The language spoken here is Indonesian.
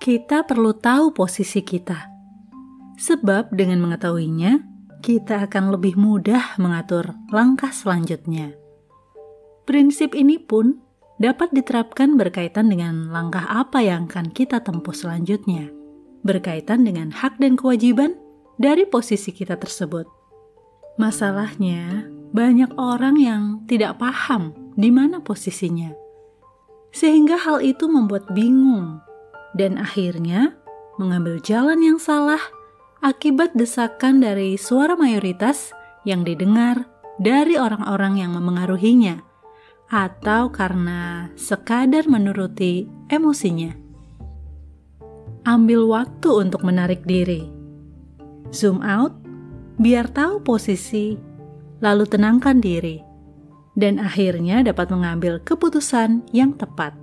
kita perlu tahu posisi kita. Sebab dengan mengetahuinya, kita akan lebih mudah mengatur langkah selanjutnya. Prinsip ini pun dapat diterapkan berkaitan dengan langkah apa yang akan kita tempuh selanjutnya, berkaitan dengan hak dan kewajiban dari posisi kita tersebut. Masalahnya, banyak orang yang tidak paham di mana posisinya, sehingga hal itu membuat bingung dan akhirnya mengambil jalan yang salah akibat desakan dari suara mayoritas yang didengar dari orang-orang yang memengaruhinya atau karena sekadar menuruti emosinya. Ambil waktu untuk menarik diri. Zoom out, biar tahu posisi, lalu tenangkan diri, dan akhirnya dapat mengambil keputusan yang tepat.